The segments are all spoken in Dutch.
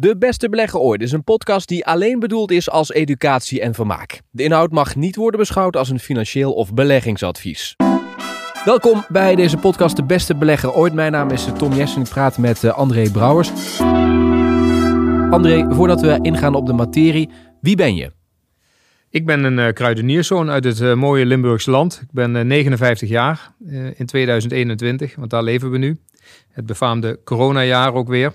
De Beste Belegger Ooit is een podcast die alleen bedoeld is als educatie en vermaak. De inhoud mag niet worden beschouwd als een financieel of beleggingsadvies. Welkom bij deze podcast De Beste Belegger Ooit. Mijn naam is Tom Jessen en ik praat met uh, André Brouwers. André, voordat we ingaan op de materie, wie ben je? Ik ben een uh, kruidenierszoon uit het uh, mooie Limburgse land. Ik ben 59 jaar in 2021, want daar leven we nu. Het befaamde coronajaar ook weer.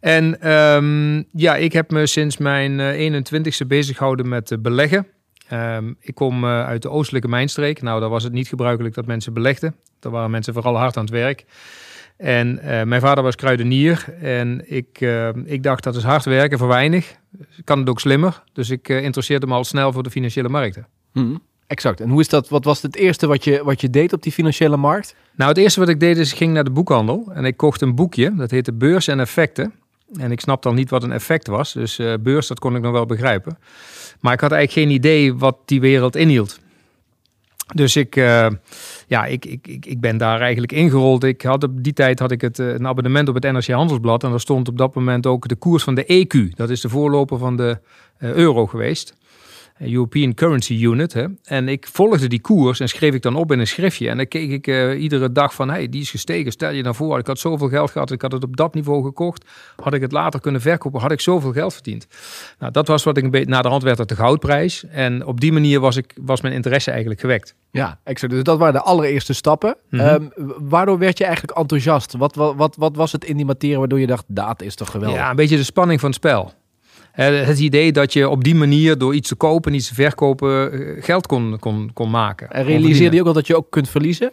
En um, ja, ik heb me sinds mijn uh, 21ste bezig gehouden met uh, beleggen. Um, ik kom uh, uit de oostelijke mijnstreek. Nou, daar was het niet gebruikelijk dat mensen belegden. Daar waren mensen vooral hard aan het werk. En mijn vader was kruidenier. En ik, ik dacht dat is hard werken voor weinig. Kan het ook slimmer. Dus ik interesseerde me al snel voor de financiële markten. Hmm. Exact. En hoe is dat? Wat was het eerste wat je, wat je deed op die financiële markt? Nou, het eerste wat ik deed is, ik ging naar de boekhandel en ik kocht een boekje. Dat heette Beurs en Effecten. En ik snapte al niet wat een effect was. Dus uh, beurs, dat kon ik nog wel begrijpen. Maar ik had eigenlijk geen idee wat die wereld inhield. Dus ik, uh, ja, ik, ik, ik, ik ben daar eigenlijk ingerold. Ik had op die tijd had ik het, uh, een abonnement op het NRC Handelsblad. En daar stond op dat moment ook de koers van de EQ. Dat is de voorloper van de euro geweest. European Currency Unit. Hè. En ik volgde die koers en schreef ik dan op in een schriftje. En dan keek ik uh, iedere dag van, hey, die is gestegen. Stel je nou voor, ik had zoveel geld gehad, ik had het op dat niveau gekocht. Had ik het later kunnen verkopen, had ik zoveel geld verdiend. Nou, dat was wat ik een beetje, na de hand werd het de goudprijs. En op die manier was, ik, was mijn interesse eigenlijk gewekt. Ja, exact. Dus dat waren de allereerste stappen. Mm -hmm. um, waardoor werd je eigenlijk enthousiast? Wat, wat, wat, wat was het in die materie waardoor je dacht, dat is toch geweldig? Ja, een beetje de spanning van het spel. Het idee dat je op die manier door iets te kopen, iets te verkopen, geld kon, kon, kon maken. En realiseerde je ook al dat je ook kunt verliezen?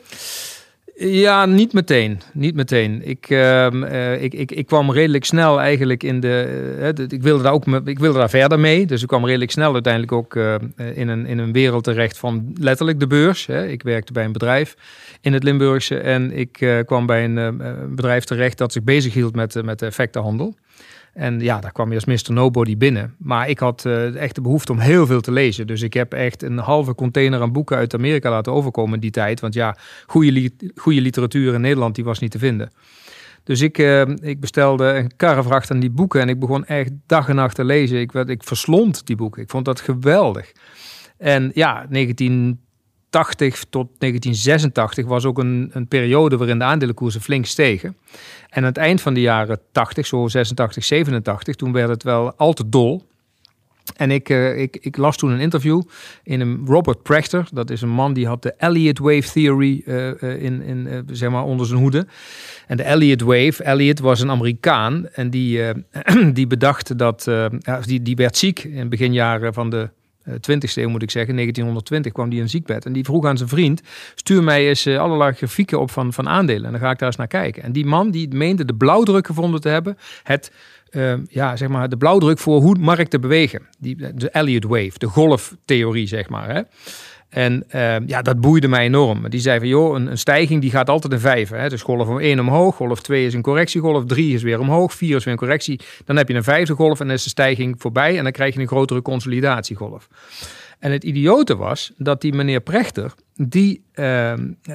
Ja, niet meteen. Niet meteen. Ik, uh, uh, ik, ik, ik kwam redelijk snel eigenlijk in de. Uh, de ik, wilde daar ook ik wilde daar verder mee. Dus ik kwam redelijk snel uiteindelijk ook in, een, in een wereld terecht van letterlijk de beurs. Hè. Ik werkte bij een bedrijf in het Limburgse. En ik kwam bij een bedrijf terecht dat zich bezighield met, met de effectenhandel. En ja, daar kwam je als Mr. Nobody binnen. Maar ik had uh, echt de behoefte om heel veel te lezen. Dus ik heb echt een halve container aan boeken uit Amerika laten overkomen in die tijd. Want ja, goede, goede literatuur in Nederland die was niet te vinden. Dus ik, uh, ik bestelde een karrevracht aan die boeken. En ik begon echt dag en nacht te lezen. Ik, werd, ik verslond die boeken. Ik vond dat geweldig. En ja, 19 1980 tot 1986 was ook een, een periode waarin de aandelenkoersen flink stegen. En aan het eind van de jaren 80, zo 86, 87, toen werd het wel al te dol. En ik, uh, ik, ik, las toen een interview in een Robert Prechter. Dat is een man die had de Elliott Wave Theory uh, uh, in, in, zeg maar onder zijn hoede. En de Elliott Wave, Elliott was een Amerikaan. En die, die bedacht dat, die, die werd ziek in begin jaren van de 20e eeuw moet ik zeggen, 1920 kwam die in ziekbed. En die vroeg aan zijn vriend, stuur mij eens uh, allerlei grafieken op van, van aandelen. En dan ga ik daar eens naar kijken. En die man die meende de blauwdruk gevonden te hebben, het, uh, ja, zeg maar, de blauwdruk voor hoe markten bewegen. Die, de Elliott Wave, de golftheorie zeg maar. Hè. En uh, ja, dat boeide mij enorm. Die zei van, joh, een, een stijging die gaat altijd in vijven. Hè? Dus golf 1 omhoog, golf 2 is een correctiegolf, 3 is weer omhoog, 4 is weer een correctie. Dan heb je een vijfde golf en dan is de stijging voorbij en dan krijg je een grotere consolidatiegolf. En het idiote was dat die meneer Prechter, die, uh,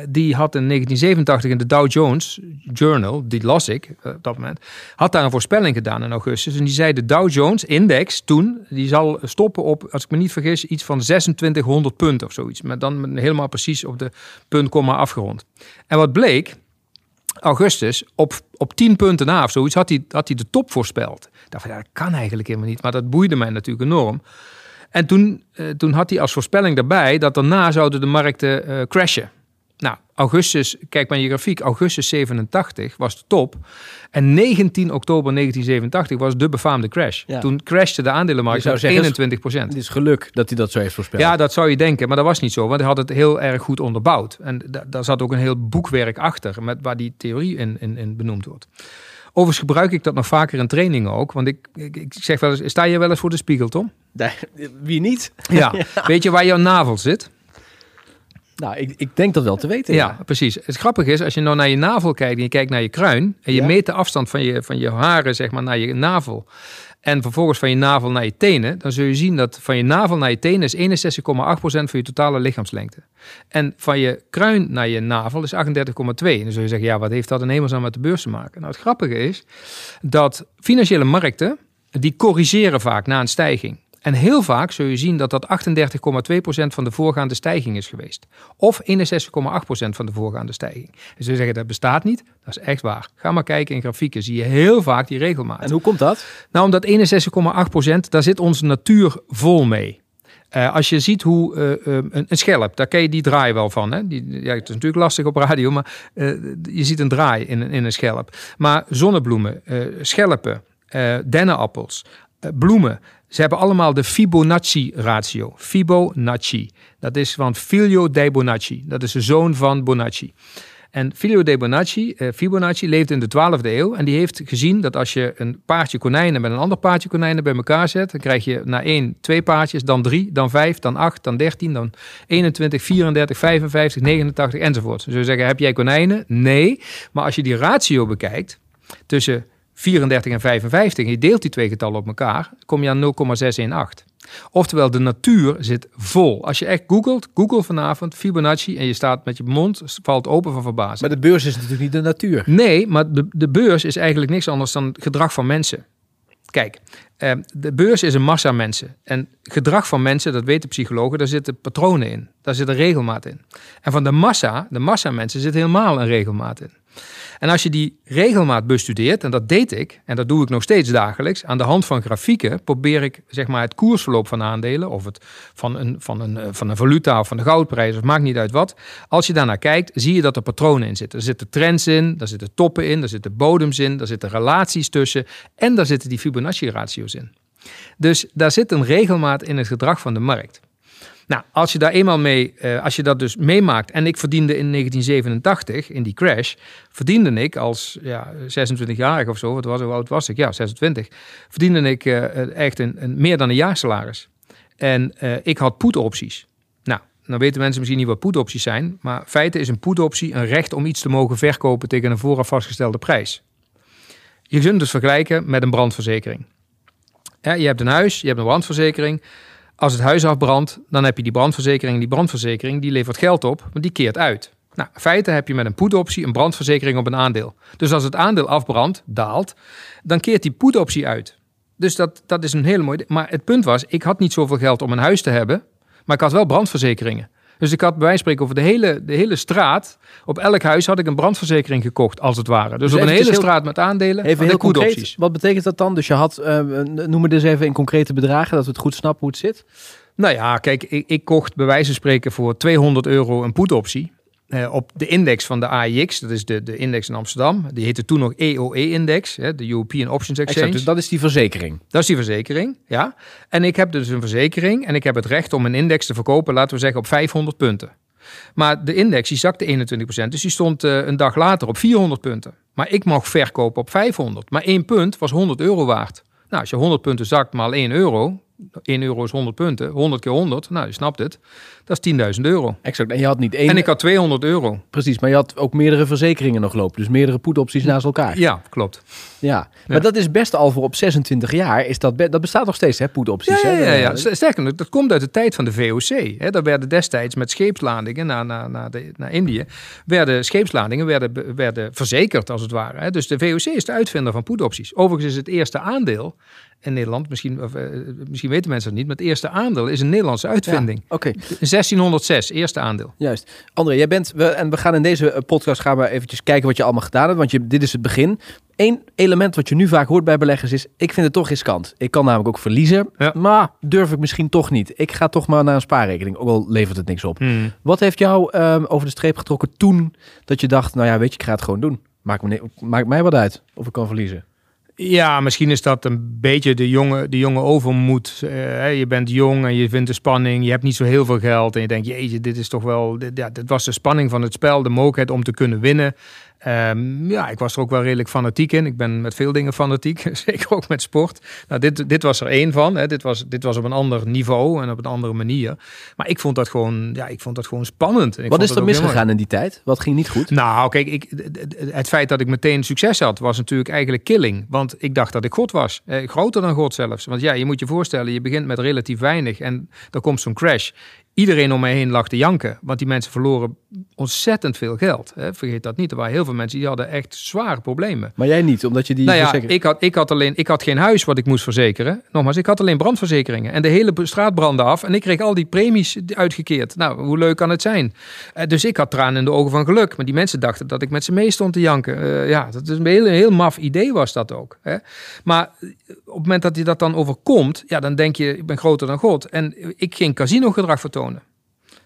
die had in 1987 in de Dow Jones Journal, die las ik uh, op dat moment, had daar een voorspelling gedaan in augustus. En die zei de Dow Jones index toen, die zal stoppen op, als ik me niet vergis, iets van 2600 punten of zoiets. Maar dan helemaal precies op de puntkomma afgerond. En wat bleek, augustus, op, op 10 punten na of zoiets, had hij, had hij de top voorspeld. Ik dacht van, ja, dat kan eigenlijk helemaal niet. Maar dat boeide mij natuurlijk enorm. En toen, uh, toen had hij als voorspelling daarbij dat daarna zouden de markten uh, crashen. Nou, augustus, kijk maar in je grafiek, augustus 87 was de top. En 19 oktober 1987 was de befaamde crash. Ja. Toen crashte de aandelenmarkt met 21 procent. Het is geluk dat hij dat zo heeft voorspeld. Ja, dat zou je denken, maar dat was niet zo. Want hij had het heel erg goed onderbouwd. En daar zat ook een heel boekwerk achter, met, waar die theorie in, in, in benoemd wordt. Overigens gebruik ik dat nog vaker in trainingen ook. Want ik, ik, ik zeg wel eens, sta je wel eens voor de spiegel, Tom? Nee, wie niet? Ja. ja. Weet je waar jouw navel zit? Nou, ik, ik denk dat wel te weten. Ja, ja, precies. Het grappige is, als je nou naar je navel kijkt en je kijkt naar je kruin... en je ja. meet de afstand van je, van je haren zeg maar, naar je navel... en vervolgens van je navel naar je tenen... dan zul je zien dat van je navel naar je tenen is 61,8% van je totale lichaamslengte. En van je kruin naar je navel is 38,2. En dan zul je zeggen, ja, wat heeft dat in hemelsnaam met de beurs te maken? Nou, het grappige is dat financiële markten die corrigeren vaak na een stijging. En heel vaak zul je zien dat dat 38,2% van de voorgaande stijging is geweest. Of 61,8% van de voorgaande stijging. Dus ze zeggen dat bestaat niet. Dat is echt waar. Ga maar kijken in grafieken. Zie je heel vaak die regelmaat. En hoe komt dat? Nou, omdat 61,8% daar zit onze natuur vol mee. Uh, als je ziet hoe uh, uh, een, een, schelp, daar ken je die draai wel van. Hè? Die, ja, het is natuurlijk lastig op radio, maar je ziet een draai in, in een schelp. Maar zonnebloemen, schelpen, dennenappels, bloemen, ze hebben allemaal de Fibonacci-ratio. Fibonacci. Dat is van Filio dei Bonacci. Dat is de zoon van Bonacci. En Filio dei Bonacci, eh, Fibonacci, leefde in de 12e eeuw. En die heeft gezien dat als je een paardje konijnen met een ander paardje konijnen bij elkaar zet, dan krijg je na één twee paardjes, dan drie, dan vijf, dan acht, dan dertien, dan 21, 34, 55, 89 enzovoort. Dus we zeggen, heb jij konijnen? Nee. Maar als je die ratio bekijkt tussen 34 en 55, en je deelt die twee getallen op elkaar, kom je aan 0,618. Oftewel, de natuur zit vol. Als je echt googelt, google vanavond Fibonacci en je staat met je mond, valt open van verbazing. Maar de beurs is natuurlijk niet de natuur. Nee, maar de, de beurs is eigenlijk niks anders dan gedrag van mensen. Kijk, eh, de beurs is een massa mensen. En gedrag van mensen, dat weten psychologen, daar zitten patronen in. Daar zit een regelmaat in. En van de massa, de massa mensen, zit helemaal een regelmaat in. En als je die regelmaat bestudeert, en dat deed ik, en dat doe ik nog steeds dagelijks, aan de hand van grafieken probeer ik zeg maar, het koersverloop van aandelen, of het van een, van, een, van een valuta of van de goudprijs, of maakt niet uit wat. Als je daarnaar kijkt, zie je dat er patronen in zitten. Er zitten trends in, daar zitten toppen in, daar zitten bodems in, daar zitten relaties tussen en daar zitten die Fibonacci-ratio's in. Dus daar zit een regelmaat in het gedrag van de markt. Nou, als je daar eenmaal mee, uh, als je dat dus meemaakt. En ik verdiende in 1987, in die crash, verdiende ik als ja, 26-jarige of zo, wat was, hoe oud was ik? Ja, 26. Verdiende ik uh, echt een, een, meer dan een jaarsalaris. En ik had put-opties. Nou, dan weten mensen misschien niet wat put-opties zijn. Maar feite is een put-optie een recht om iets te mogen verkopen tegen een vooraf vastgestelde prijs. Je kunt het dus vergelijken met een brandverzekering. Je hebt een huis, je hebt een brandverzekering. Als het huis afbrandt, dan heb je die brandverzekering. Die brandverzekering die levert geld op, maar die keert uit. Nou, in feite heb je met een put-optie een brandverzekering op een aandeel. Dus als het aandeel afbrandt, daalt, dan keert die put-optie uit. Dus dat, dat is een hele mooie. Maar het punt was, ik had niet zoveel geld om een huis te hebben, maar ik had wel brandverzekeringen. Dus ik had bij wijze van spreken over de hele, de hele straat. Op elk huis had ik een brandverzekering gekocht, als het ware. Dus, dus op een hele straat met aandelen. Even heel concreet, opties. wat betekent dat dan? Dus je had, uh, noem het dus even in concrete bedragen, dat we het goed snappen hoe het zit. Nou ja, kijk, ik, ik kocht bij wijze van spreken voor 200 euro een put-optie. Uh, op de index van de AIX, dat is de, de index in Amsterdam. Die heette toen nog EOE-index, de European Options Exchange. Exact, dus dat is die verzekering. Dat is die verzekering, ja. En ik heb dus een verzekering en ik heb het recht om een index te verkopen, laten we zeggen, op 500 punten. Maar de index die zakte 21%, dus die stond uh, een dag later op 400 punten. Maar ik mag verkopen op 500. Maar één punt was 100 euro waard. Nou, als je 100 punten zakt maal 1 euro, 1 euro is 100 punten, 100 keer 100, nou je snapt het, dat is 10.000 euro. Exact, en je had niet één... En ik had 200 euro. Precies, maar je had ook meerdere verzekeringen nog lopen, dus meerdere put-opties naast elkaar. Ja, klopt. Ja, maar dat is best al voor op 26 jaar, is dat, dat bestaat nog steeds hè, put-opties. Ja, hè? ja, ja, ja. Sterker nog, dat komt uit de tijd van de VOC. Hè. Daar werden destijds met scheepsladingen naar, naar, naar, de, naar Indië, werden scheepsladingen werden, werden verzekerd als het ware. Hè. Dus de VOC is de uitvinder van put-opties. Overigens is het eerste aandeel in Nederland. Misschien, of, uh, misschien weten mensen het niet, maar het eerste aandeel is een Nederlandse uitvinding. Ja, Oké. 1606, eerste aandeel. Juist. André, jij bent, we, en we gaan in deze eh, podcast gaan we eventjes kijken wat je allemaal gedaan hebt, want je, dit is het begin. Eén element wat je nu vaak hoort bij beleggers is, ik vind het toch riskant. Ik kan namelijk ook verliezen, ja. maar durf ik misschien toch niet. Ik ga toch maar naar een spaarrekening, ook al levert het niks op. Hmm. Wat heeft jou um, over de streep getrokken toen dat je dacht, nou ja, weet je, ik ga het gewoon doen. Maakt, me, maakt mij wat uit of ik kan verliezen. Ja, misschien is dat een beetje de jonge, de jonge overmoed. Uh, je bent jong en je vindt de spanning. Je hebt niet zo heel veel geld. En je denkt, jeetje, dit is toch wel... Ja, dit was de spanning van het spel. De mogelijkheid om te kunnen winnen. Um, ja, ik was er ook wel redelijk fanatiek in. Ik ben met veel dingen fanatiek, zeker ook met sport. Nou, dit, dit was er één van. Hè. Dit, was, dit was op een ander niveau en op een andere manier. Maar ik vond dat gewoon, ja, ik vond dat gewoon spannend. En ik Wat is er misgegaan in die tijd? Wat ging niet goed? Nou, kijk, ik, het feit dat ik meteen succes had, was natuurlijk eigenlijk killing. Want ik dacht dat ik God was. Eh, groter dan God zelfs. Want ja, je moet je voorstellen, je begint met relatief weinig en er komt zo'n crash. Iedereen om mij heen lag te janken, want die mensen verloren ontzettend veel geld. Hè. Vergeet dat niet. Er waren heel veel mensen die hadden echt zware problemen. Maar jij niet, omdat je die Nou ja, verzekering- ik had, ik, had alleen, ik had geen huis wat ik moest verzekeren. Nogmaals, ik had alleen brandverzekeringen. En de hele straat brandde af. En ik kreeg al die premies uitgekeerd. Nou, hoe leuk kan het zijn? Eh, dus ik had tranen in de ogen van geluk. Maar die mensen dachten dat ik met ze mee stond te janken. Eh, ja, dat is een heel, heel maf idee was dat ook. Hè? Maar eh, op het moment dat je dat dan overkomt... Ja, dan denk je, ik ben groter dan God. En ik ging casino-gedrag vertonen.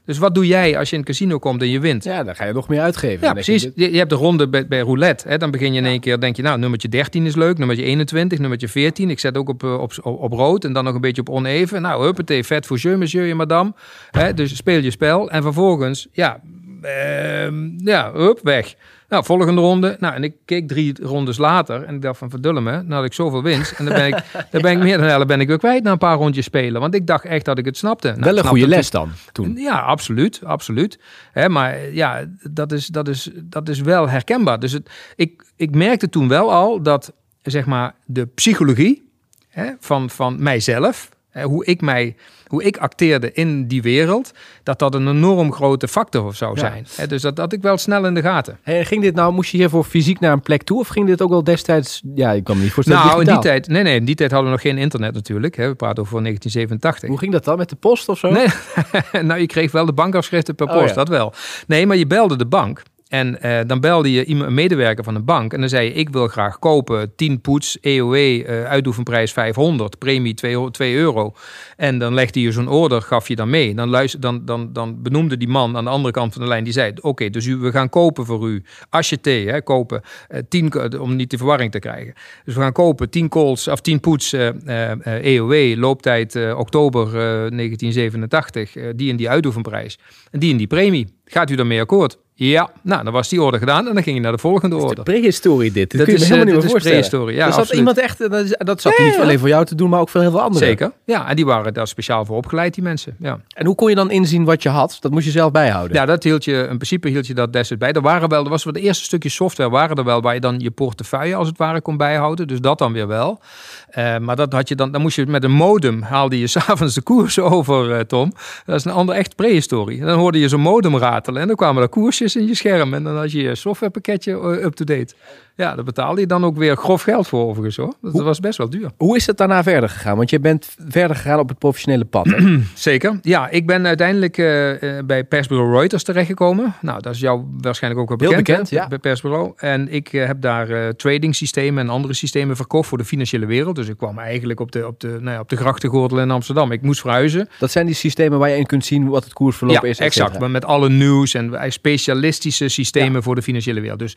Dus wat doe jij als je in een casino komt en je wint? Ja, dan ga je nog meer uitgeven. Ja, je, precies. Je, je hebt de ronde bij, bij roulette. Hè. Dan begin je in één keer, denk je, nou, nummertje 13 is leuk, nummertje 21, nummertje 14. Ik zet ook op, eh, op, op, op rood en dan nog een beetje op oneven. Nou, huppatee, vet voor je, monsieur en madame. Hè, dus speel je spel. En vervolgens, ja, ehm, ja, hup, weg. Nou, volgende ronde. Nou, en ik keek drie rondes later en ik dacht van, verdulle me, nou had ik zoveel winst. En dan ben ik, dan ben ik meer dan helft ben ik weer kwijt na een paar rondjes spelen. Want ik dacht echt dat ik het snapte. Nou, Wel een snapte goede les dan, toen. ja, absoluut, absoluut. Hè, maar ja, dat is, dat, is, dat is wel herkenbaar. Dus het, ik, ik merkte toen wel al dat zeg maar, de psychologie hè, van, van mijzelf, hoe, ik mij, hoe ik acteerde in die wereld, dat dat een enorm grote factor zou zijn. Hè, dus dat had ik wel snel in de gaten. En ging dit nou, moest je hiervoor fysiek naar een plek toe? Of ging dit ook wel destijds, ja, ik kan me niet voorstellen, Nou, in die tijd, nee, nee, in die tijd hadden we nog geen internet natuurlijk. Hè, we praten over 1987. Hoe ging dat dan? Met de post of zo? Nee, nou, je kreeg wel de bankafschriften per Oh, post, ja. dat wel. Nee, maar je belde de bank. En eh, dan belde je iemand, een medewerker van de bank. En dan zei je, ik wil graag kopen 10 poets, eh uitoefenprijs 500, premie 2, 2 euro. En dan legde je zo'n order, gaf je dan mee. Dan, luister, dan, dan, dan benoemde die man aan de andere kant van de lijn, die zei, oké, dus we gaan kopen voor u, acheté, hè, kopen, eh 10, ko- om niet de verwarring te krijgen. Dus we gaan kopen 10 calls, of 10 poets eh, eh, eh, EOW, looptijd eh, oktober eh, 1987, eh, die en die uitoefenprijs. En die en die premie. Gaat u daarmee akkoord? Ja, nou, dan was die order gedaan en dan ging je naar de volgende De order. prehistorie dit. Dat kun je is, me helemaal eh, niet meer is voorstellen. prehistorie, ja, Er zat absoluut. iemand echt, eh, dat, is- dat zat niet ja. alleen voor jou te doen, maar ook voor heel veel anderen. Zeker. Ja, en die waren daar speciaal voor opgeleid, die mensen. Ja. En hoe kon je dan inzien wat je had? Dat moest je zelf bijhouden. Ja, dat hield je, in principe hield je dat destijds bij. Er waren wel, er was wel de eerste stukjes software waren er wel, waar je dan je portefeuille als het ware kon bijhouden. Dus dat dan weer wel. Eh, maar dat had je dan, dan moest je met een modem, haalde je s'avonds de koers over, eh, Tom. Dat is een ander echt prehistorie. Dan hoorde je zo'n modem en dan kwamen er koersjes in je scherm. En dan had je je softwarepakketje eh, up-to-date. Ja, daar betaalde je dan ook weer grof geld voor overigens hoor. Dat was best wel duur. Hoe is het daarna verder gegaan? Want je bent verder gegaan op het professionele pad. hè? Zeker. Ja, ik ben uiteindelijk eh, eh, bij persbureau Reuters terechtgekomen. Nou, dat is jou waarschijnlijk ook wel Heel bekend. bekend, hè, ja. Bij persbureau. En ik eh, heb daar eh trading systemen en andere systemen verkocht voor de financiële wereld. Dus ik kwam eigenlijk op de, op de, nou ja, op de grachtengordel in Amsterdam. Ik moest verhuizen. Dat zijn die systemen waar je in kunt zien wat het koersverloop ja, is. et exact. Maar met alle nieuws en specialistische systemen voor de financiële wereld. Dus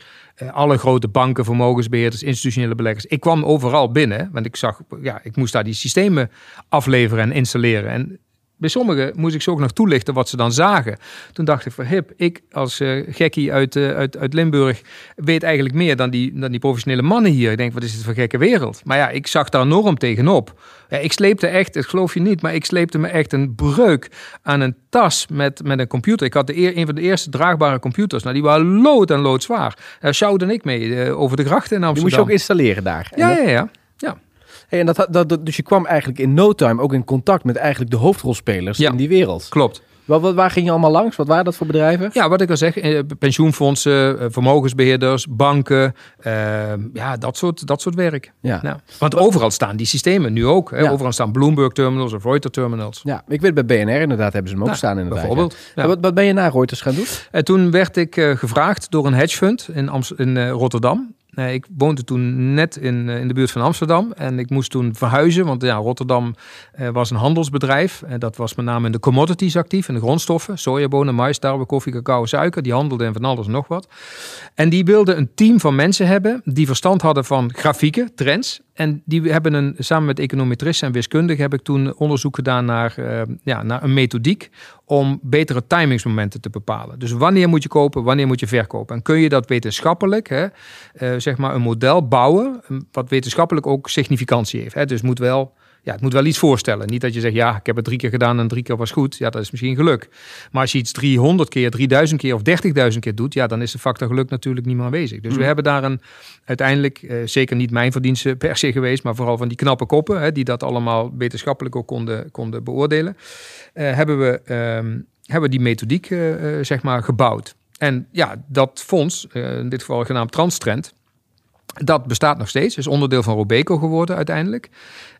alle grote banken, vermogensbeheerders, institutionele beleggers. Ik kwam overal binnen, want ik zag, ja, ik moest daar die systemen afleveren en installeren. En bij sommigen moest ik ze ook nog toelichten wat ze dan zagen. Toen dacht ik van hip, ik als eh, gekkie uit, eh, uit, uit Limburg weet eigenlijk meer dan die, dan die professionele mannen hier. Ik denk, wat is dit voor gekke wereld? Maar ja, ik zag daar enorm tegenop. Ja, ik sleepte echt, dat geloof je niet, maar ik sleepte me echt een breuk aan een tas met, met een computer. Ik had de eer, een van de eerste draagbare computers. Nou, die waren lood en loodzwaar. Daar sjouwde ik mee eh, over de grachten in Die Amsterdam. moest je ook installeren daar. Ja, ja, ja. Hey, en dat, had- dat, dat- dus je kwam eigenlijk in no time ook in contact met eigenlijk de hoofdrolspelers Ja. in die wereld. Klopt. Wat, wat, waar ging je allemaal langs? Wat waren dat voor bedrijven? Ja, wat ik al zeg, eh, pensioenfondsen, eh, vermogensbeheerders, banken, eh, ja, dat soort, dat soort werk. Ja. Ja. Want overal staan die systemen nu ook. Hè. Ja. Overal staan Bloomberg terminals of Reuters terminals. Ja, ik weet bij BNR inderdaad hebben ze hem ook Nou, staan inderdaad. bijvoorbeeld, ja. Wat, wat ben je na Reuters gaan doen? En toen werd ik gevraagd door een hedgefund in, Amst- in Rotterdam. Eh, ik woonde toen net in, eh, in de buurt van Amsterdam. En ik moest toen verhuizen, want ja, Rotterdam eh, was een handelsbedrijf. En dat was met name in de commodities actief, in de grondstoffen. Sojabonen, mais, tarwe, koffie, cacao, suiker. Die handelden in van alles en nog wat. En die wilden een team van mensen hebben die verstand hadden van grafieken, trends. En die hebben een, samen met econometristen en wiskundigen heb ik toen onderzoek gedaan naar, eh, ja, naar een methodiek om betere timingsmomenten te bepalen. Dus wanneer moet je kopen, wanneer moet je verkopen? En kun je dat wetenschappelijk, hè, eh, zeg maar een model bouwen, wat wetenschappelijk ook significantie heeft. Hè? Dus moet wel ja, het moet wel iets voorstellen. Niet dat je zegt, ja, ik heb het drie keer gedaan en drie keer was goed. Ja, dat is misschien geluk. Maar als je iets 300 keer, 3000 keer of 30.000 keer doet, ja, dan is de factor geluk natuurlijk niet meer aanwezig. Dus we hebben daar een, uiteindelijk, eh, zeker niet mijn verdienste per se geweest, maar vooral van die knappe koppen, hè, die dat allemaal wetenschappelijk ook konden, konden beoordelen, eh, hebben, we, ehm, hebben die methodiek, eh, zeg maar, gebouwd. En ja, dat fonds, in dit geval genaamd Transtrend, dat bestaat nog steeds. Is onderdeel van Robeco geworden uiteindelijk.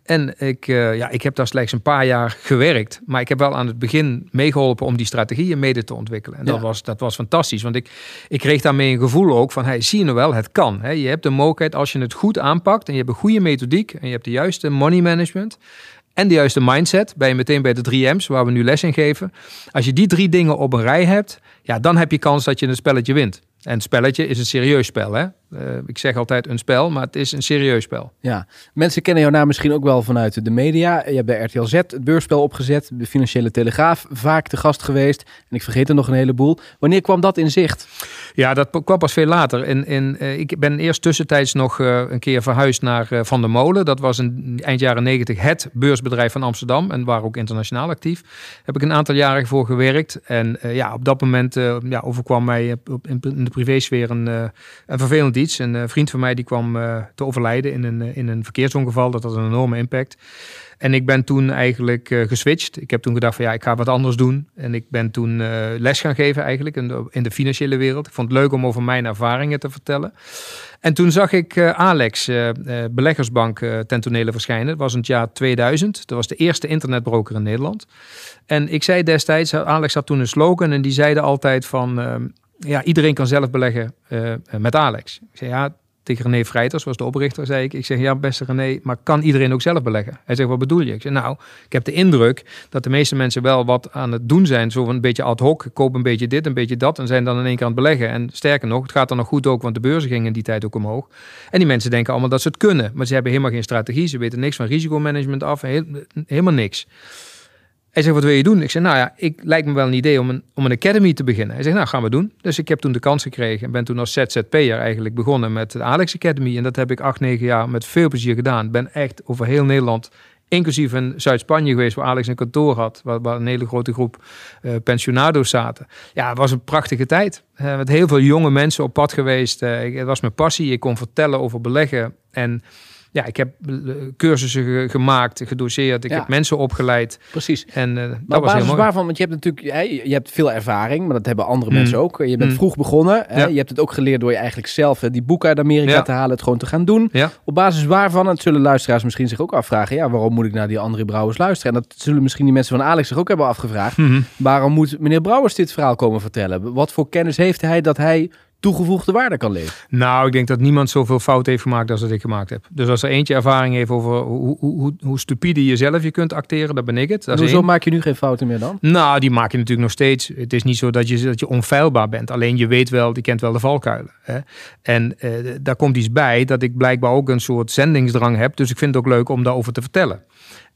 En ik, eh, ja, ik heb daar slechts een paar jaar gewerkt. Maar ik heb wel aan het begin meegeholpen om die strategieën mede te ontwikkelen. En dat, was, dat was fantastisch. Want ik, ik kreeg daarmee een gevoel ook van... Hey, zie je nou wel, het kan. Hè? Je hebt de mogelijkheid als je het goed aanpakt... en je hebt een goede methodiek... en je hebt de juiste money management... en de juiste mindset... ben je meteen bij de 3M's waar we nu les in geven. Als je die drie dingen op een rij hebt... ja, dan heb je kans dat je een spelletje wint. En het spelletje is een serieus spel. Hè? Eh, ik zeg altijd een spel, maar het is een serieus spel. Ja, mensen kennen jouw naam misschien ook wel vanuit de media. Je hebt bij RTL Z het beursspel opgezet, de Financiële Telegraaf, vaak te gast geweest. En ik vergeet er nog een heleboel. Wanneer kwam dat in zicht? Ja, dat kwam pas veel later. In, in, eh, ik ben eerst tussentijds nog eh, een keer verhuisd naar Van der Molen. Dat was in eind jaren negentig het beursbedrijf van Amsterdam. En waren ook internationaal actief. Heb ik een aantal jaren voor gewerkt. En ja, op dat moment ja, overkwam mij in, de privésfeer een, een vervelend iets. Een eh, vriend van mij die kwam eh, te overlijden in een, eh, in een verkeersongeval. Dat had een enorme impact. En ik ben toen eigenlijk eh, geswitcht. Ik heb toen gedacht van ja, ik ga wat anders doen. En ik ben toen eh, les gaan geven eigenlijk in de, in de financiële wereld. Ik vond het leuk om over mijn ervaringen te vertellen. En toen zag ik eh, Alex, eh, eh, beleggersbank, eh, ten tonele verschijnen. Was in het jaar 2000. Dat was de eerste internetbroker in Nederland. En ik zei destijds, Alex had toen een slogan en die zeiden altijd van... ja, iedereen kan zelf beleggen eh, met Alex. Ik zei ja, tegen René Vrijters, was de oprichter, zei ik. Ik zeg, ja beste René, maar kan iedereen ook zelf beleggen? Hij zegt, wat bedoel je? Ik zeg, nou, ik heb de indruk dat de meeste mensen wel wat aan het doen zijn. Zo een beetje ad hoc, koop een beetje dit, een beetje dat. En zijn dan in één keer het beleggen. En sterker nog, het gaat dan nog goed ook, want de beurzen gingen in die tijd ook omhoog. En die mensen denken allemaal dat ze het kunnen. Maar ze hebben helemaal geen strategie. Ze weten niks van risicomanagement af. helemaal niks. Hij zegt, wat wil je doen? Ik zeg, nou ja, ik lijkt me wel een idee om een, om een academy te beginnen. Hij zegt, nou, gaan we doen. Dus ik heb toen de kans gekregen en ben toen als ZZP'er eigenlijk begonnen met de Alex Academy. En dat heb ik acht, negen jaar met veel plezier gedaan. Ben echt over heel Nederland, inclusief in Zuid-Spanje geweest, waar Alex een kantoor had. Waar, een hele grote groep eh, pensionado's zaten. Ja, het was een prachtige tijd. Eh, met heel veel jonge mensen op pad geweest. Eh, het was mijn passie. Ik kon vertellen over beleggen. En ja, ik heb eh, cursussen ge- gemaakt, gedoseerd. Ik Ja. heb mensen opgeleid. Precies. En Maar dat op was heel basis mooi. waarvan, want je hebt natuurlijk je hebt veel ervaring, maar dat hebben andere Mm. mensen ook. Je bent Mm. vroeg begonnen. Hè? Ja. Je hebt het ook geleerd door je eigenlijk zelf hè, die boeken uit Amerika Ja. te halen, het gewoon te gaan doen. Op basis waarvan, en dat zullen luisteraars misschien zich ook afvragen, ja, waarom moet ik naar die André Brouwers luisteren? En dat zullen misschien die mensen van Alex zich ook hebben afgevraagd. Mhm. Waarom moet meneer Brouwers dit verhaal komen vertellen? Wat voor kennis heeft hij dat hij toegevoegde waarde kan leveren? Nou, ik denk dat niemand zoveel fout heeft gemaakt als dat ik gemaakt heb. Dus als er eentje ervaring heeft over hoe, hoe, hoe, hoe stupide je zelf je kunt acteren, dan ben ik het. Hoezo één. maak je nu geen fouten meer dan? Nou, die maak je natuurlijk nog steeds. Het is niet zo dat je, dat je onfeilbaar bent. Alleen je weet wel, je kent wel de valkuilen. Hè? En eh, daar komt iets bij dat ik blijkbaar ook een soort zendingsdrang heb. Dus ik vind het ook leuk om daarover te vertellen.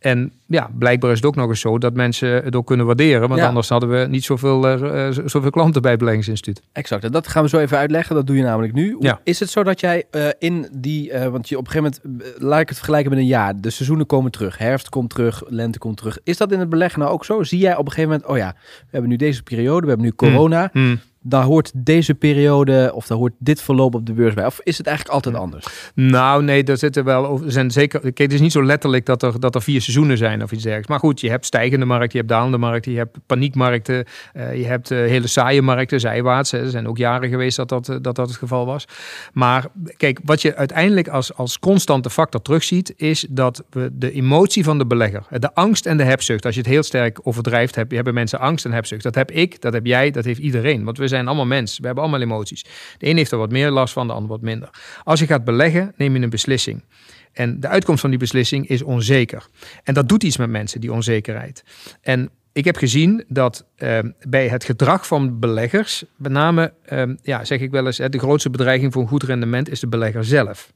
En ja, blijkbaar is het ook nog eens zo dat mensen het ook kunnen waarderen. Want Ja. anders hadden we niet zoveel, eh, eh, zoveel klanten bij het Beleggingsinstituut. Exact, en dat gaan we zo even uitleggen. Dat doe je namelijk nu. Ja. Is het zo dat jij eh, in die, want je op een gegeven moment, laat ik het vergelijken met een jaar. De seizoenen komen terug, herfst komt terug, lente komt terug. Is dat in het beleggen nou ook zo? Zie jij op een gegeven moment, oh ja, we hebben nu deze periode, we hebben nu corona. Hmm. Daar hoort deze periode of daar hoort dit verloop op de beurs bij. Of is het eigenlijk altijd anders? Nou, nee, daar zitten wel. Er zijn zeker. Kijk, het is niet zo letterlijk dat er, dat er vier seizoenen zijn of iets dergelijks. Maar goed, je hebt stijgende markten, je hebt dalende markten, je hebt paniekmarkten, eh, je hebt eh, hele saaie markten, zijwaarts. Hè. Er zijn ook jaren geweest dat dat, eh, dat dat het geval was. Maar kijk, wat je uiteindelijk als, als constante factor terugziet, is dat we de emotie van de belegger, de angst en de hebzucht, als je het heel sterk overdrijft, heb, hebben mensen angst en hebzucht. Dat heb ik, dat heb jij, dat heeft iedereen. Want we zijn allemaal mensen. We hebben allemaal emoties. De een heeft er wat meer last van, de ander wat minder. Als je gaat beleggen, neem je een beslissing. En de uitkomst van die beslissing is onzeker. En dat doet iets met mensen, die onzekerheid. En ik heb gezien dat eh, bij het gedrag van beleggers, met name, eh, ja, zeg ik wel eens, de grootste bedreiging voor een goed rendement is de belegger zelf.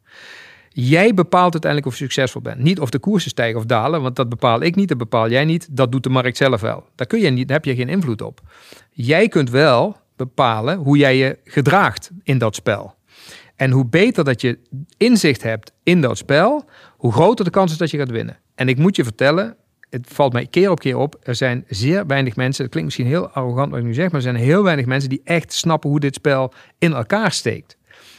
Jij bepaalt uiteindelijk of je succesvol bent. Niet of de koersen stijgen of dalen, want dat bepaal ik niet, dat bepaal jij niet. Dat doet de markt zelf wel. Daar, kun je niet, daar heb je geen invloed op. Jij kunt wel bepalen hoe jij je gedraagt in dat spel. En hoe beter dat je inzicht hebt in dat spel, hoe groter de kans is dat je gaat winnen. En ik moet je vertellen, het valt mij keer op keer op. Er zijn zeer weinig mensen. Het klinkt misschien heel arrogant wat ik nu zeg, maar er zijn heel weinig mensen die echt snappen hoe dit spel in elkaar steekt.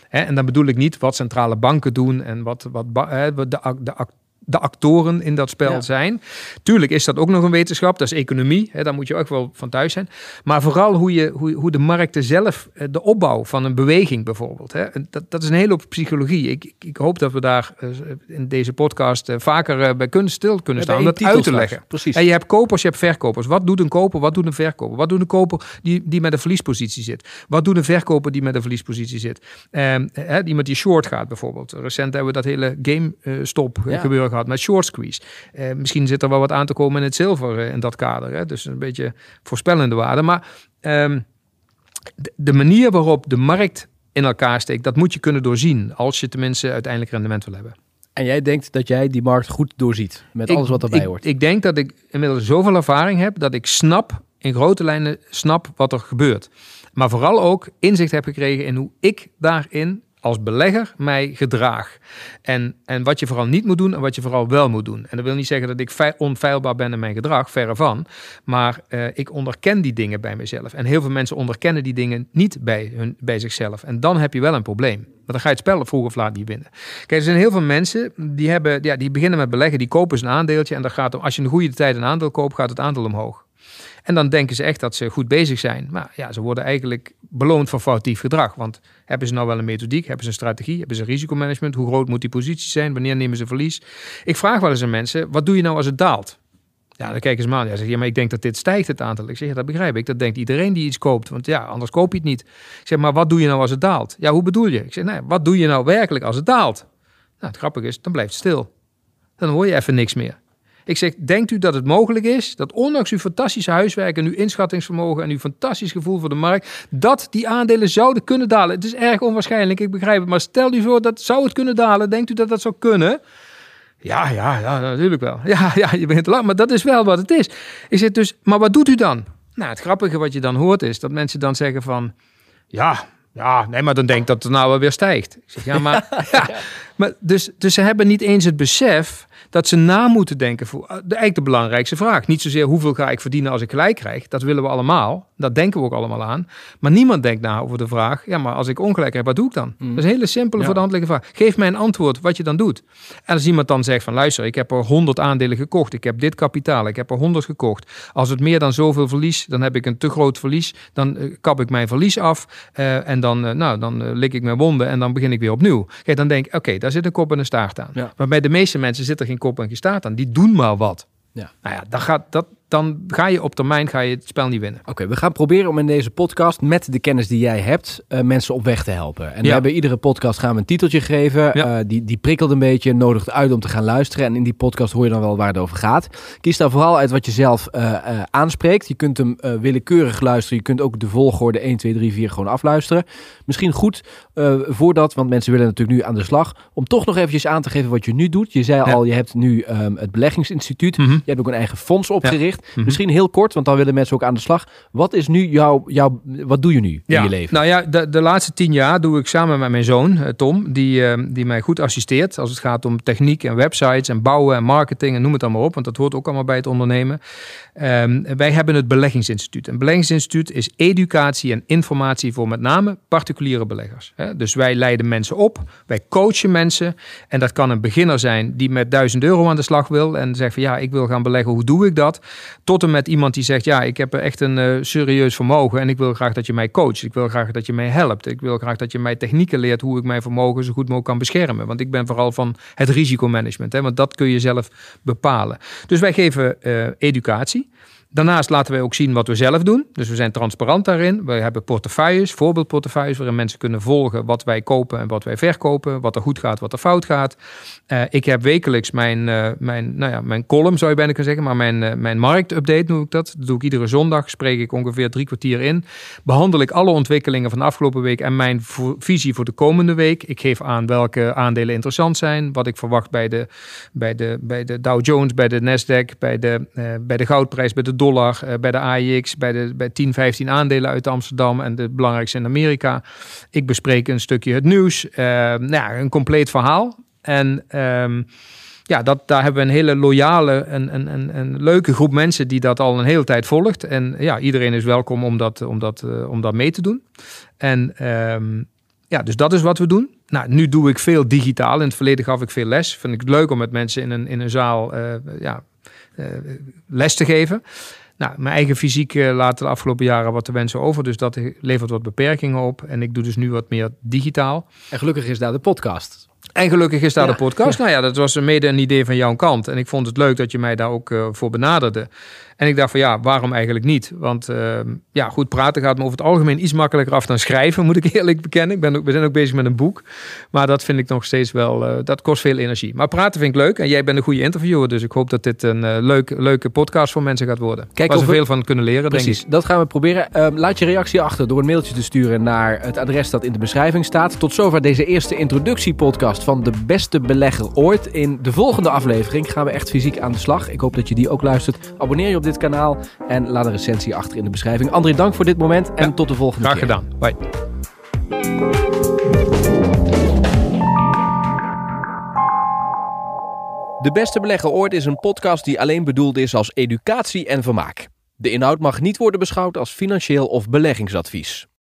en dan bedoel ik niet wat centrale banken doen en wat, wat de, de, de actoren in dat spel zijn. Tuurlijk is dat ook nog een wetenschap, dat is economie, hè, daar moet je ook wel van thuis zijn. Maar vooral hoe, je, hoe, hoe de markten zelf, eh, de opbouw van een beweging bijvoorbeeld. Hè, dat, dat is een hele hoop psychologie. Ik, ik, hoop dat we daar eh, in deze podcast eh, vaker bij kunnen stil kunnen staan om dat uit te leggen. Precies. En je hebt kopers, je hebt verkopers. Wat doet een koper, wat doet een verkoper? Wat doet een koper die, die met een verliespositie zit? Wat doet een verkoper die met een verliespositie zit? Ehm, hè, die short gaat bijvoorbeeld. Recent hebben we dat hele game-stop gebeuren met short squeeze. Uh, misschien zit er wel wat aan te komen in het zilver uh, in dat kader. Hè? Dus een beetje voorspellende waarde. Maar um, de, de, manier waarop de markt in elkaar steekt, dat moet je kunnen doorzien. Als je tenminste uiteindelijk rendement wil hebben. En jij denkt dat jij die markt goed doorziet met alles wat erbij ik, hoort? Ik denk dat ik inmiddels zoveel ervaring heb dat ik snap, in grote lijnen snap wat er gebeurt. Maar vooral ook inzicht heb gekregen in hoe ik daarin als belegger mij gedraag. En, en wat je vooral niet moet doen en wat je vooral wel moet doen. En dat wil niet zeggen dat ik onfeilbaar ben in mijn gedrag, verre van. Maar uh, ik onderken die dingen bij mezelf. En heel veel mensen onderkennen die dingen niet bij, hun, bij zichzelf. En dan heb je wel een probleem. Want dan ga je het spel vroeg of laat niet winnen. Kijk, er zijn heel veel mensen die, hebben, ja, die beginnen met beleggen, die kopen een aandeeltje. En dan gaat, als je een goede tijd een aandeel koopt, gaat het aandeel omhoog. En dan denken ze echt dat ze goed bezig zijn. Maar ja, ze worden eigenlijk beloond voor foutief gedrag. Want hebben ze nou wel een methodiek? Hebben ze een strategie? Hebben ze risicomanagement? Hoe groot moet die positie zijn? Wanneer nemen ze verlies? Ik vraag wel eens aan mensen, wat doe je nou als het daalt? Ja, dan kijken ze maar aan. Ja, zeg, ja, maar ik denk dat dit stijgt het aantal. Ik zeg, dat begrijp ik. Dat denkt iedereen die iets koopt. Want ja, anders koop je het niet. Ik zeg, maar wat doe je nou als het daalt? Ja, hoe bedoel je? Ik zeg, nee, wat doe je nou werkelijk als het daalt? Nou, het grappige is, dan blijft het stil. Dan hoor je even niks meer. Ik zeg, denkt u dat het mogelijk is dat ondanks uw fantastische huiswerk en uw inschattingsvermogen en uw fantastisch gevoel voor de markt, dat die aandelen zouden kunnen dalen? Het is erg onwaarschijnlijk, ik begrijp het. Maar stel u voor dat zou het kunnen dalen. Denkt u dat dat zou kunnen? Ja, ja, ja, natuurlijk wel. Ja, ja, je bent te lang, maar dat is wel wat het is. Ik zeg dus, maar wat doet u dan? Nou, het grappige wat je dan hoort is dat mensen dan zeggen van, ja, ja, nee, maar dan denk ik dat het nou weer stijgt. Ik zeg, ja, maar, ja, maar dus, dus ze hebben niet eens het besef dat ze na moeten denken voor eh, de, eigenlijk de belangrijkste vraag. Niet zozeer hoeveel ga ik verdienen als ik gelijk krijg. Dat willen we allemaal. Dat denken we ook allemaal aan. Maar niemand denkt na over de vraag, ja, maar als ik ongelijk heb, wat doe ik dan? Mm. Dat is een hele simpele voor de hand liggende vraag. Geef mij een antwoord wat je dan doet. En als iemand dan zegt van, luister, ik heb er 100 aandelen gekocht. Ik heb dit kapitaal, ik heb er 100 gekocht. Als het meer dan zoveel verlies, dan heb ik een te groot verlies. Dan uh, kap ik mijn verlies af. Uh, en dan, uh, nou, dan lik ik mijn wonden en dan begin ik weer opnieuw. Kijk, dan denk ik, oké, daar zit een kop en een staart aan. Ja. Maar bij de meeste mensen zit er geen kop en geen staart aan. Die doen maar wat. Ja. Nou ja, dan gaat, dat, dan ga je op termijn ga je het spel niet winnen. Oké, we gaan proberen om in deze podcast met de kennis die jij hebt uh, mensen op weg te helpen. En we hebben iedere podcast gaan we een titeltje geven. Ja. Uh, die, die prikkelt een beetje, nodigt uit om te gaan luisteren. En in die podcast hoor je dan wel waar het over gaat. Kies daar vooral uit wat je zelf uh, aanspreekt. Je kunt hem willekeurig luisteren. Je kunt ook de volgorde 1, 2, 3, 4 gewoon afluisteren. Misschien goed voordat, want mensen willen natuurlijk nu aan de slag, om toch nog eventjes aan te geven wat je nu doet. Je zei al, je hebt nu um, het Beleggingsinstituut. Mm -hmm. Je hebt ook een eigen fonds opgericht. Mhm. Misschien heel kort, want dan willen mensen ook aan de slag. Wat is nu jouw, jouw wat doe je nu in je leven? Nou ja, de, de laatste tien jaar doe ik samen met mijn zoon eh, Tom, die, uh, die mij goed assisteert als het gaat om techniek en websites en bouwen en marketing en noem het allemaal op, want dat hoort ook allemaal bij het ondernemen. Um, wij hebben het Beleggingsinstituut. Een Beleggingsinstituut is educatie en informatie voor met name particuliere beleggers. Dus wij leiden mensen op, wij coachen mensen en dat kan een beginner zijn die met 1000 euro aan de slag wil en zegt van ja, ik wil gaan beleggen, hoe doe ik dat? Tot en met iemand die zegt: Ja, ik heb echt een uh, serieus vermogen en ik wil graag dat je mij coacht. Ik wil graag dat je mij helpt. Ik wil graag dat je mij technieken leert hoe ik mijn vermogen zo goed mogelijk kan beschermen. Want ik ben vooral van het risicomanagement, hè, want dat kun je zelf bepalen. Dus wij geven uh, educatie. Daarnaast laten wij ook zien wat we zelf doen. Dus we zijn transparant daarin. We hebben portefeuilles, voorbeeldportefeuilles, waarin mensen kunnen volgen wat wij kopen en wat wij verkopen, wat er goed gaat, wat er fout gaat. Uh, ik heb wekelijks mijn, uh, mijn, nou ja, mijn column, zou je bijna kunnen zeggen, maar mijn, uh, mijn marktupdate noem ik dat. Dat doe ik iedere zondag, spreek ik ongeveer drie kwartier in. Behandel ik alle ontwikkelingen van de afgelopen week en mijn visie voor de komende week. Ik geef aan welke aandelen interessant zijn, wat ik verwacht bij de, bij de, bij de Dow Jones, bij de Nasdaq, bij de, bij de goudprijs, bij de dollar dollar bij de AIX, bij, de, bij 10, 15 aandelen uit Amsterdam en de belangrijkste in Amerika. Ik bespreek een stukje het nieuws. nou ja, een compleet verhaal. En ehm, ja, dat, daar hebben we een hele loyale en, en, en, en, leuke groep mensen die dat al een hele tijd volgt. En ja, iedereen is welkom om dat, om dat, uh, om dat mee te doen. En um, ja, dus dat is wat we doen. Nou, nu doe ik veel digitaal. In het verleden gaf ik veel les. Vind ik het leuk om met mensen in een, in een zaal ja, les te geven. Nou, mijn eigen fysiek uh, laat de afgelopen jaren wat te wensen over. Dus dat levert wat beperkingen op. En ik doe dus nu wat meer digitaal. En gelukkig is daar de podcast. En gelukkig is daar de podcast. Nou ja, dat was mede een idee van jouw kant. En ik vond het leuk dat je mij daar ook uh, voor benaderde. En ik dacht van ja, waarom eigenlijk niet? Want uh, ja, goed praten gaat me over het algemeen iets makkelijker af dan schrijven, moet ik eerlijk bekennen. Ik ben ook, we zijn ook bezig met een boek. Maar dat vind ik nog steeds wel, uh, dat kost veel energie. Maar praten vind ik leuk. En jij bent een goede interviewer. Dus ik hoop dat dit een uh, leuk, leuke podcast voor mensen gaat worden. Kijk, Waar ze we... veel van kunnen leren, Precies, denk ik. dat gaan we proberen. Ehm, laat je reactie achter door een mailtje te sturen naar het adres dat in de beschrijving staat. Tot zover deze eerste introductiepodcast van de beste belegger ooit. In de volgende aflevering gaan we echt fysiek aan de slag. Ik hoop dat je die ook luistert. Abonneer je op dit kanaal en laat een recensie achter in de beschrijving. André, dank voor dit moment en ja, tot de volgende graag keer. Graag gedaan. Bye. De Beste Belegger Ooit is een podcast die alleen bedoeld is als educatie en vermaak. De inhoud mag niet worden beschouwd als financieel of beleggingsadvies.